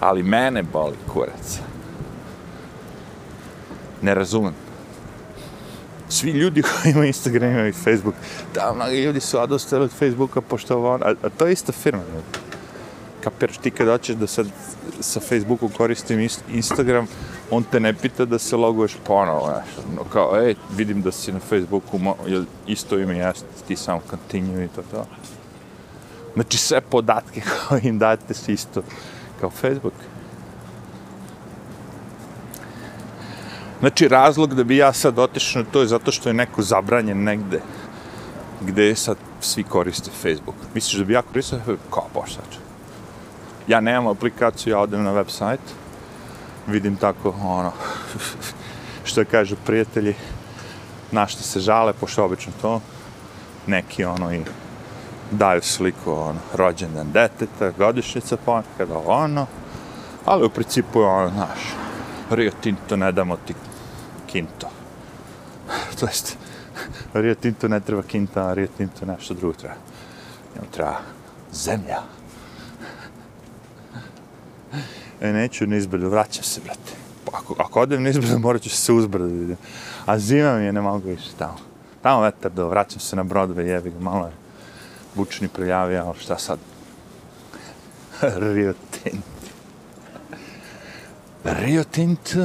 Ali mene boli kurac. Ne razumem svi ljudi koji imaju Instagram imaju Facebook. Da, mnogi ljudi su odostali od Facebooka, pošto ovo, a, a to je ista firma. Ne? Kapiraš, ti kada ćeš da sad sa Facebookom koristim Instagram, on te ne pita da se loguješ ponovo, znaš. No, kao, ej, vidim da si na Facebooku, jel isto ime jeste, ti samo continue i to to. Znači, sve podatke koje im date su isto kao Facebook. Znači, razlog da bi ja sad otišao na to je zato što je neko zabranjen negde gde sad svi koriste Facebook. Misliš da bi ja koristio Facebook? Kao, boš sad. Ja nemam aplikaciju, ja odem na web sajt, vidim tako, ono, što kažu prijatelji, na što se žale, pošto obično to, neki, ono, i daju sliku, ono, rođendan deteta, godišnjica pa ponekad, ono, ali u principu, ono, znaš, Rio Tinto ne damo ti Kinto. to jest, Rio Tinto ne treba Kinta, Rio Tinto nešto drugo treba. Njemu treba zemlja. E, neću na izbrdu, vraćam se, brate. Pa ako, ako odem na izbrdu, morat ću se uzbrdu da. A zima mi je, ne mogu više tamo. Tamo vetar do, vraćam se na brodove, jebi ga, malo je bučni prijavio, ali šta sad? Rio Tinto. Rio Tinto,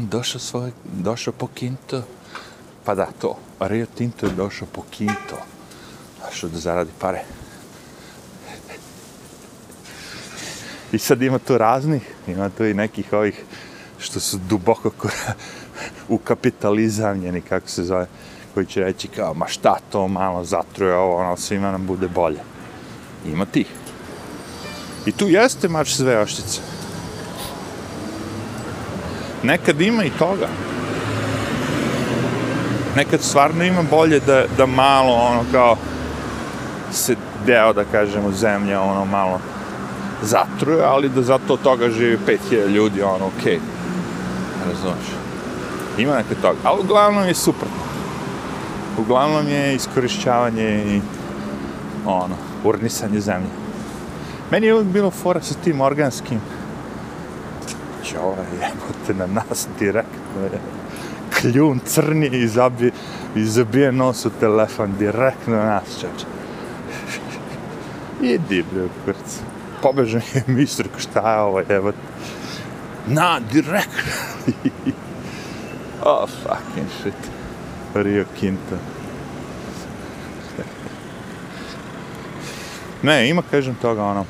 došao svoj, došao po Kinto. Pa da, to. Rio Tinto je došao po Kinto. Došao da zaradi pare. I sad ima tu raznih, ima tu i nekih ovih što su duboko u kapitalizamljeni, kako se zove, koji će reći kao, ma šta to malo zatruje ovo, ono, svima nam bude bolje. Ima tih. I tu jeste mač sve oštice. Nekad ima i toga. Nekad stvarno ima bolje da, da malo, ono, kao, se deo, da kažemo, zemlja, ono, malo zatruje, ali da zato toga živi 5000 ljudi, ono, okej. Okay. Razumiješ? Ima neke toga. Ali uglavnom je suprotno. Uglavnom je iskorišćavanje i ono, urnisanje zemlje. Meni je uvijek bilo fora sa tim organskim. Če ovaj jebote na nas direktno je. Kljun crni i zabije, i zabije nos u telefon direktno na nas, čoče. Idi, bre, kurcu. Pobežan je misr, šta je ovo, evo. Na, direktno. oh, fucking shit. Rio Quinto. Ne, ima, kažem toga, ono,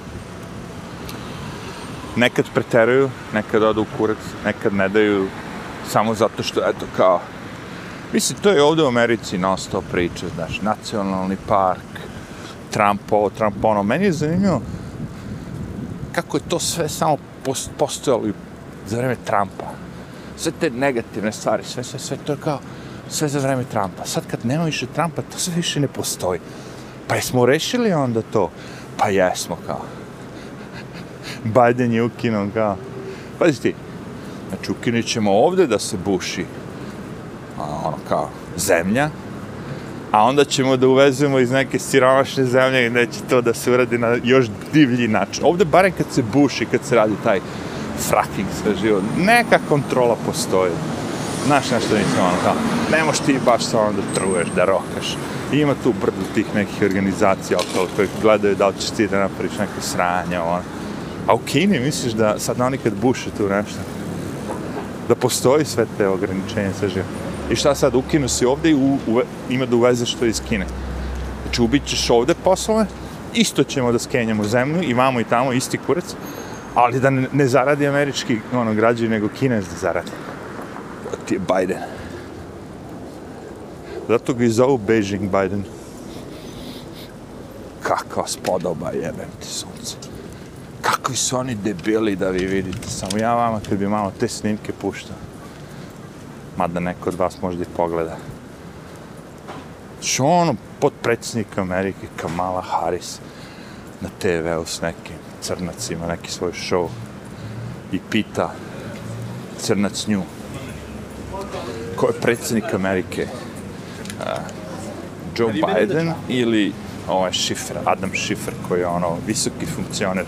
nekad preteraju, nekad odu u kurac, nekad ne daju, samo zato što, eto, kao, mislim, to je ovde u Americi non stop priča, znaš, nacionalni park, Trump ovo, Trump ono, meni je zanimljivo kako je to sve samo postojalo za vreme Trumpa. Sve te negativne stvari, sve, sve, sve, to je kao, sve za vreme Trumpa. Sad kad nema više Trumpa, to sve više ne postoji. Pa jesmo rešili onda to? Pa jesmo kao. Biden je ukinuo kao. Pazi ti, znači ukinut ćemo ovde da se buši ono kao zemlja, a onda ćemo da uvezemo iz neke siromašne zemlje i neće to da se uradi na još divlji način. Ovde, barem kad se buši, kad se radi taj fracking sve živo, neka kontrola postoji. Znaš nešto nisam ono kao, ne moš ti baš sa ono da truješ, da rokaš. I ima tu brdo tih nekih organizacija okolo koji gledaju da li ćeš ti da napraviš neke sranje, ono. A u Kini misliš da sad oni kad buše tu nešto, da postoji sve te ograničenje sve živo. I šta sad, ukinu si ovde i u, u, ima da uveze što iz Kine. Znači, ubit ćeš ovde poslove, isto ćemo da skenjamo zemlju, imamo i tamo isti kurac, ali da ne, ne zaradi američki ono, građani, nego kinez da zaradi. To ti je Biden. Zato ga i zovu Beijing Biden. Kakva spodoba jebem ti sunce. Kakvi su oni debili da vi vidite. Samo ja vama kad bi malo te snimke puštao. Mada neko od vas možda i pogleda. Što ono, podpredsjednik Amerike Kamala Harris na TV-u s nekim crnacima, neki svoj show i pita crnac nju ko je predsjednik Amerike uh, Joe Biden ili ovaj Schiffer, Adam Schiffer koji je ono visoki funkcioner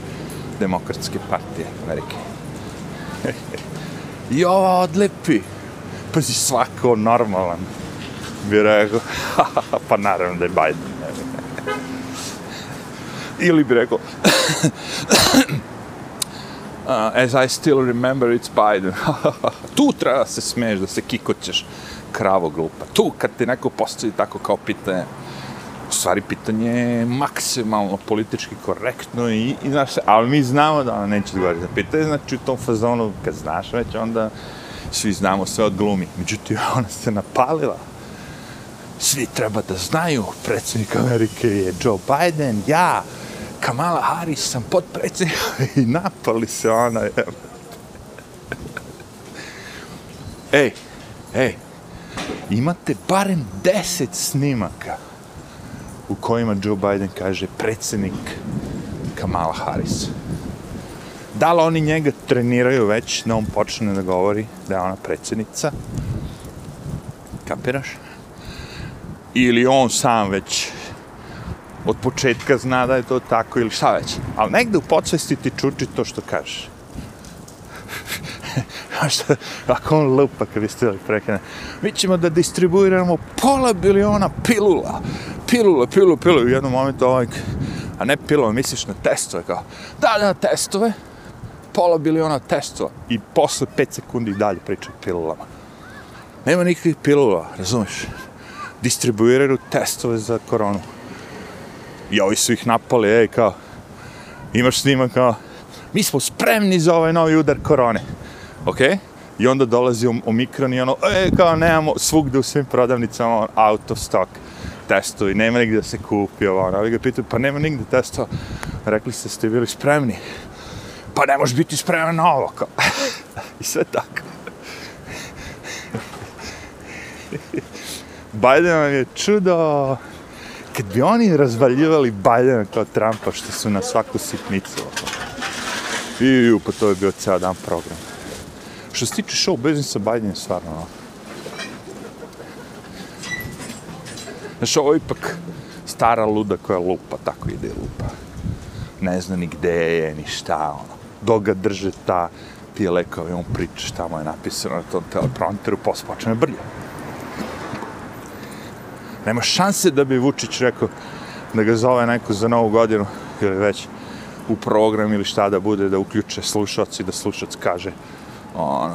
demokratske partije Amerike. I ova odlepi. Pazi, svako normalan bi rekao, pa naravno da je Biden. Ili bi rekao, uh, as I still remember, it's Biden. tu treba se smeješ da se kikoćeš kravo glupa. Tu kad ti neko postoji tako kao pitanje, u stvari pitanje je maksimalno politički korektno i, i znaš, ali mi znamo da ona neće odgovoriti na pitanje, znači u tom fazonu, kad znaš već, onda svi znamo sve od glumi. Međutim, ona se napalila. Svi treba da znaju, predsjednik Amerike je Joe Biden, ja, Kamala Harris sam podpredsjednik i napali se ona. ej, ej, imate barem deset snimaka u kojima Joe Biden kaže predsjednik Kamala Harris. Da li oni njega treniraju već da on počne da govori da je ona predsjednica? Kapiraš? Ili on sam već od početka zna da je to tako ili šta već. Ali negde u podsvesti ti čuči to što kažeš. A šta, ako on lupa kad biste li prekene. Mi ćemo da distribuiramo pola biliona pilula. Pilula, pilula, pilula. U jednom momentu ovaj, a ne pilula, misliš na testove kao. Da, da, testove. Pola biliona testova. I posle 5 sekundi dalje priča o pilulama. Nema nikakvih pilula, razumiješ? Distribuiraju testove za koronu. I ovi su ih napali, ej, kao, imaš snimak kao, mi smo spremni za ovaj novi udar korone. Ok? I onda dolazi Omikron i ono, e, kao, nemamo svugde u svim prodavnicama on, out of stock testovi, nema nigde da se kupi ovo, ono, ovi ga pitaju, pa nema nigde testova. Rekli ste, ste bili spremni. Pa ne možeš biti spreman na ovo, kao. I sve tako. Biden vam je čudo. Kad bi oni razvaljivali Bidena kao Trumpa, što su na svaku sitnicu. Ono. I, pa to je bio ceo dan program. Što se tiče show biznisa, Biden je stvarno ono. Znaš, ovo je ipak stara luda koja lupa, tako ide lupa. Ne zna ni gde je, ni šta, ono. Dok ga drže ta ti lekovi, on priča šta mu je napisano na tom teleprompteru, posle počne brlja. Nema šanse da bi Vučić rekao da ga zove neko za novu godinu ili već u program ili šta da bude, da uključe slušalci, da slušac kaže ono,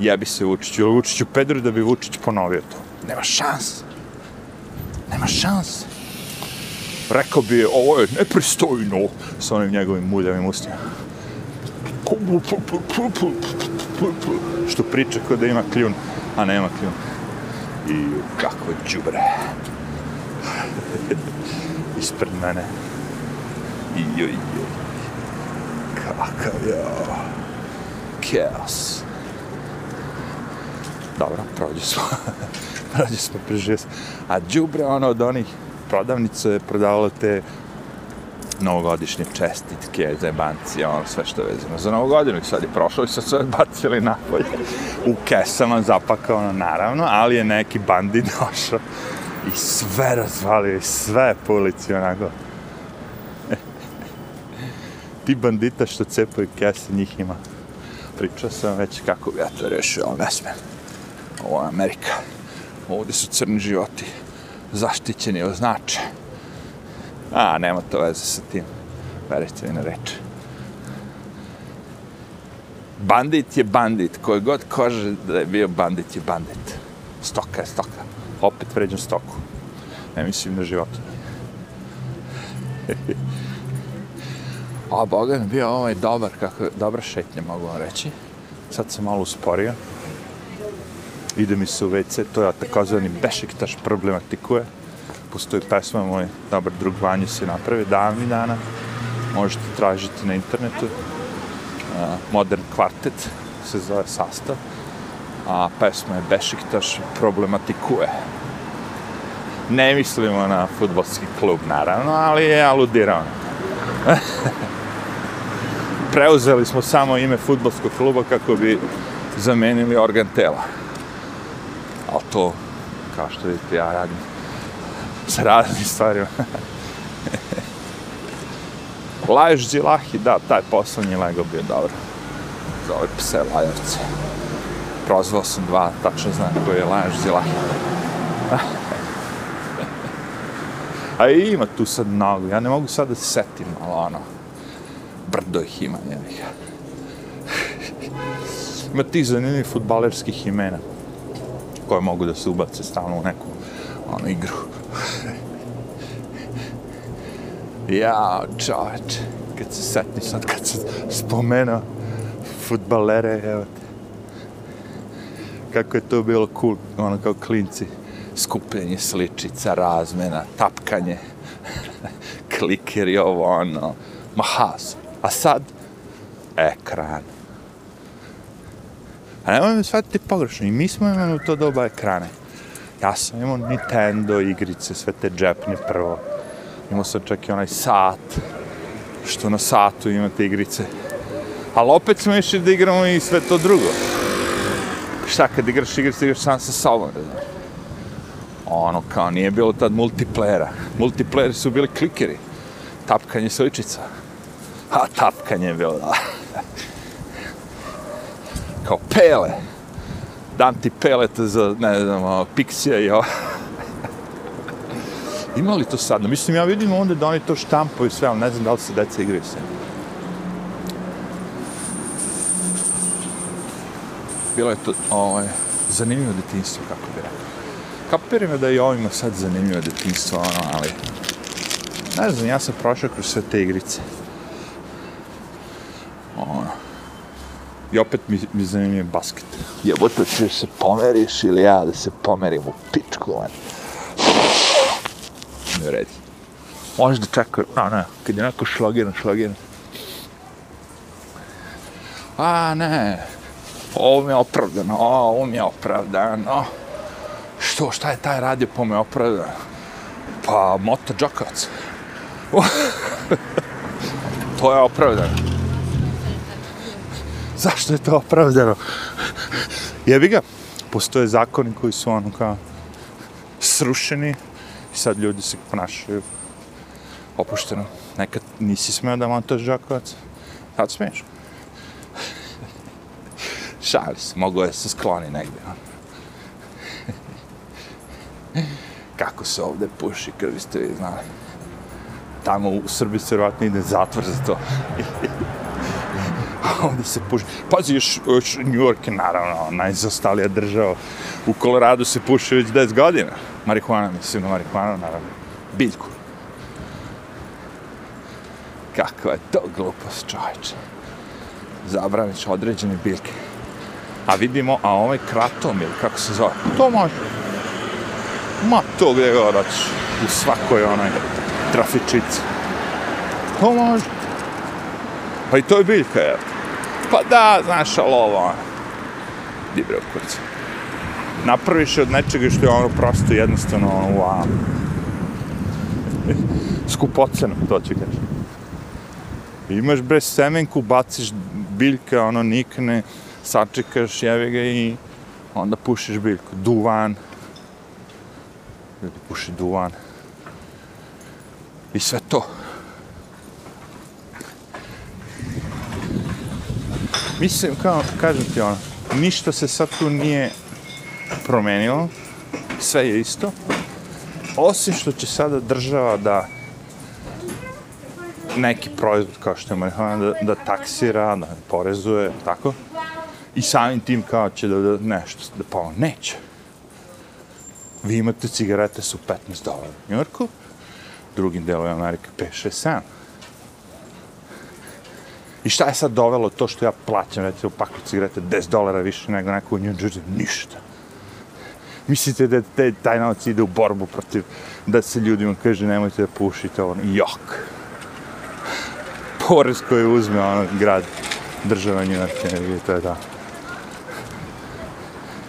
jebi se Vučiću ili Vučiću Pedru da bi Vučić ponovio to. Nema šanse. Nema šanse. Rekao bi, ovo je nepristojno sa onim njegovim muljavim ustima. Što priča kao da ima kljun, a nema kljun. I kako je džubre. Ispred mene. I joj, joj. Kakav je Chaos. Dobro, prođe smo. prođe smo, preživio smo. A džubre, ono od onih prodavnice je te novogodišnje čestitke, zebanci, ono sve što je vezano za novogodinu. I sad je prošlo i sad sve bacili napolje. U kesama zapakano, naravno, ali je neki bandit došao i sve razvalio i sve po ulici, onako. Ti bandita što cepaju kese, njih ima. Pričao sam već kako bi ja to rešio, ali ne smijem. Ovo je Amerika. Ovdje su crni životi zaštićeni, označe. A, nema to veze sa tim. Verite mi na reč. Bandit je bandit. Koji god kaže da je bio bandit je bandit. Stoka je stoka. Opet pređem stoku. Ne mislim na životinje. A, Boga mi bio ovaj dobar, kako, dobra šetnja, mogu vam reći. Sad se malo usporio. Ide mi se u WC, to je takozvani bešiktaš problematikuje postoji pesma moj dobar drug Vanja se napravi davni dana. Možete tražiti na internetu. Modern Quartet se zove sastav. A pesma je Bešiktaš problematikuje ne mislimo na futbolski klub naravno ali je aludirao preuzeli smo samo ime futbolskog kluba kako bi zamenili organ tela a to kao što vidite ja radim sa raznim stvarima. Laješ Zilahi, da, taj poslednji Lego bio dobro. Za ove pse Lajovce. Prozvao sam dva, tačno znam koji je Laješ Zilahi. A ima tu sad mnogo, ja ne mogu sad da se setim, ali ono, brdo ih ima, njevih. ima tih zanimljivih futbalerskih imena koje mogu da se ubace stalno u neku ono, igru. ja, čoveč, kad se setni sad, kad se spomenuo futbalere, evo te. Kako je to bilo cool, ono kao klinci. Skupljenje sličica, razmena, tapkanje, klikeri, ovo, ono, mahas. A sad, ekran. A nemoj me shvatiti pogrešno, i mi smo imali u to doba ekrane. Ja sam imao Nintendo igrice, sve te džepne prvo. Imao sam čak i onaj sat, što na satu imate igrice. Ali opet smo išli da igramo i sve to drugo. Šta, kad igraš igrice, igraš sam sa sobom, da znaš. Ono, kao, nije bilo tad multiplayera. Multiplayeri su bili klikeri. Tapkanje sličica. A, tapkanje je bilo, da kao pele. Dam ti pelete za, ne znam, ono, Pixija i ovo. Ima li to sad? No, mislim, ja vidim onda da oni to štampaju sve, ali ne znam da li se deca igraju sve. Bilo je to, ovaj, zanimljivo detinstvo, kako bi rekao. Kapiram da i ovima sad zanimljivo detinstvo, ono, ali... Ne znam, ja sam prošao kroz sve te igrice. Ono. I opet mi, mi zanimljivo basket. Jebote, ćeš se pomeriš ili ja da se pomerim u pičku, man. Ne redi. Možda čeka, no, ne, kad je neko šlagiran, šlagiran. A, ne, ovo mi je opravdano, o, ovo mi je opravdano. Što, šta je taj radio po me opravdano? Pa, Moto Džokovac. to je opravdano. Zašto je to opravdano? Jebi ga, postoje zakoni koji su ono kao srušeni i sad ljudi se ponašaju opušteno. Nekad nisi smeo da montaš žakovac, sad smiješ. Šali se, mogu je se skloni negdje. Ono. Kako se ovde puši, kad biste vi znali. Tamo u Srbiji se vjerojatno ide zatvor za to ovde se puši. Pazi, još, još New York je naravno najzostalija država. U Koloradu se puši već 10 godina. Marihuana, mislim na marihuana, naravno. Biljku. Kakva je to glupost, čovječe. Zabraniš određene biljke. A vidimo, a ovaj kratom, ili kako se zove, to može. Ma to gdje god hoćeš, u svakoj onoj trafičici. To može. Pa i to je biljka, jel? Pa da, znaš, ali ovo, ono. Di bre. Napraviš je od nečega što je ono prosto jednostavno, ono, wow. Skupoceno, to ću kaži. Imaš bre semenku, baciš biljka, ono nikne, sačekaš, jevi ga i onda pušiš biljku. Duvan. Ljudi puši duvan. I sve to. Mislim, kao, kažem ti ono, ništa se sad tu nije promenilo, sve je isto, osim što će sada država da neki proizvod kao što je marihuana da, da taksira, da porezuje, tako, i samim tim kao će da, da nešto, da pa on neće. Vi imate cigarete su 15 dolara u Njorku, drugim delom Amerike 5, 6, 7. I šta je sad dovelo to što ja plaćam, recimo, paklu cigarete 10 dolara više nego neko u New Jersey? Ništa. Mislite da te, taj novac ide u borbu protiv da se ljudima kaže nemojte da pušite ono, jok. Porez koji uzme ono grad država New York, to je da.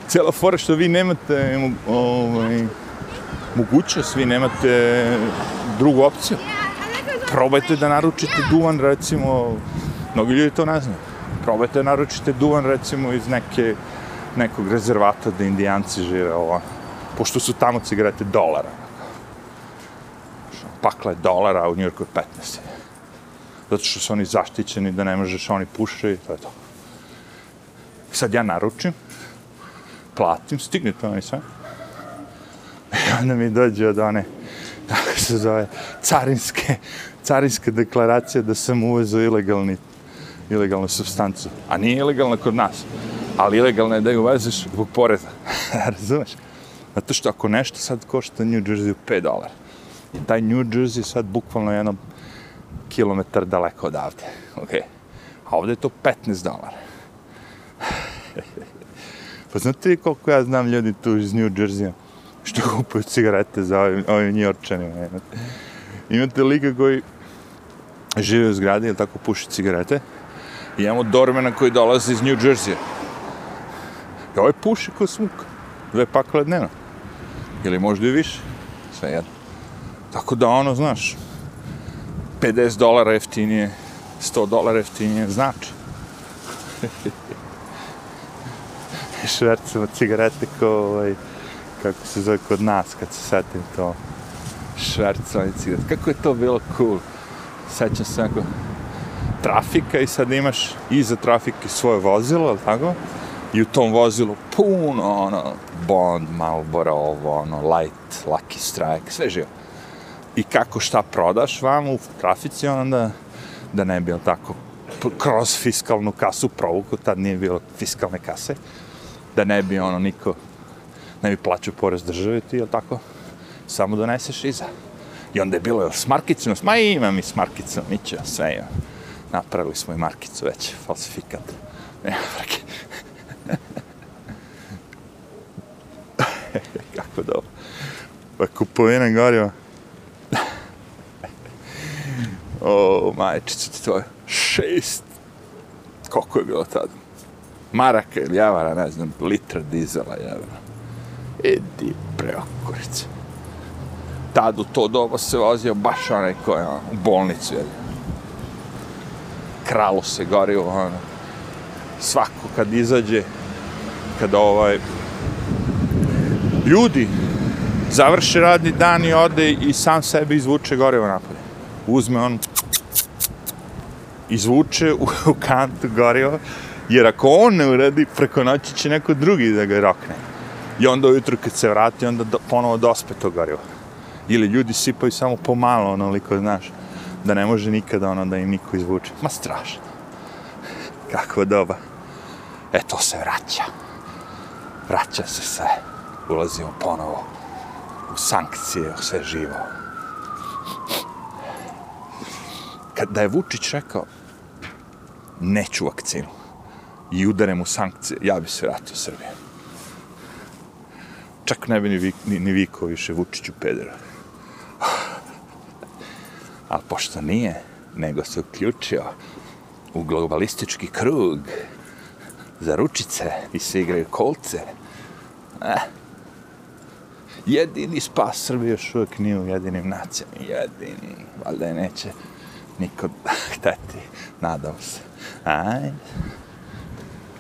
Cijela fora što vi nemate ovaj, mogućnost, vi nemate drugu opciju. Probajte da naručite duvan, recimo, Mnogi ljudi to ne znaju. Probajte naručite duvan, recimo, iz neke, nekog rezervata da indijanci žive ovo. Pošto su tamo cigarete dolara. Pakla je dolara, a u Njurku je 15. Zato što su oni zaštićeni da ne možeš oni puše i to je to. Sad ja naručim, platim, stigne to oni sve. I onda mi dođe od one, kako se zove, carinske, carinske deklaracije da sam uvezao ilegalni ilegalnu substancu. A nije ilegalna kod nas. Ali ilegalna je da ju uvezeš zbog poreza. Razumeš? Zato što ako nešto sad košta New Jersey 5 dolara, i taj New Jersey sad bukvalno jedno kilometar daleko odavde. Okay. A ovde je to 15 dolara. pa znate li koliko ja znam ljudi tu iz New Jersey što kupuju cigarete za ovim, ovim New Yorkčanima? Imate, imate lika koji žive u zgradi, ili tako puši cigarete, I imamo Dormana koji dolazi iz New Jersey. I ovaj puši ko smuk. Dve pakle dnevno. Ili možda i više. Sve jedno. Tako da ono, znaš, 50 dolara jeftinije, 100 dolara jeftinije, znači. Švercamo cigarete ko ovaj, kako se zove kod nas, kad se setim to. Švercamo cigarete. Kako je to bilo cool. Sećam se neko, trafika i sad imaš iza trafike svoje vozilo, ali tako? I u tom vozilu puno, ono, Bond, Marlboro, ovo, ono, Light, Lucky Strike, sve živo. I kako šta prodaš vam u trafici, onda, da ne bi, tako, kroz fiskalnu kasu provuku, tad nije bilo fiskalne kase, da ne bi, ono, niko, ne bi plaćao porez države ti, jel tako, samo doneseš iza. I onda je bilo, jel, s markicom, ma imam i s markicom, mi će, sve je. Napravili smo i markicu već, falsifikat. Nema frake. Kako dobro. Pa kupovina goriva. o, majčice ti tvoje. Šest. Koliko je bilo tad? Maraka ili javara, ne znam, litra dizela javara. Idi preokurice. Tad u to doba se vozio baš onaj ko je u bolnicu, jel? Kralo se gorivo, ono. Svako kad izađe, kada ovaj ljudi završe radni dan i ode i sam sebe izvuče gorivo napolje. Uzme on izvuče u, u kantu gorivo, jer ako on ne uradi, preko noći će neko drugi da ga rokne. I onda ujutru kad se vrati, onda do, ponovo dospe to gorivo. Ili ljudi sipaju samo pomalo, onoliko, znaš, da ne može nikada ono da im niko izvuče. Ma strašno. Kakva doba. E, to se vraća. Vraća se sve. Ulazimo ponovo u sankcije, u sve živo. Kad da je Vučić rekao neću vakcinu i udarem u sankcije, ja bi se vratio u Srbiju. Čak ne bi ni, ni, ni vikao više Vučiću pedera. Ali pošto nije, nego se uključio u globalistički krug za ručice i se igraju kolce, eh, jedini spas Srbije još uvijek nije u jedinim nacijama. Jedini, valjda je neće niko hteti, nadam se. Ajde.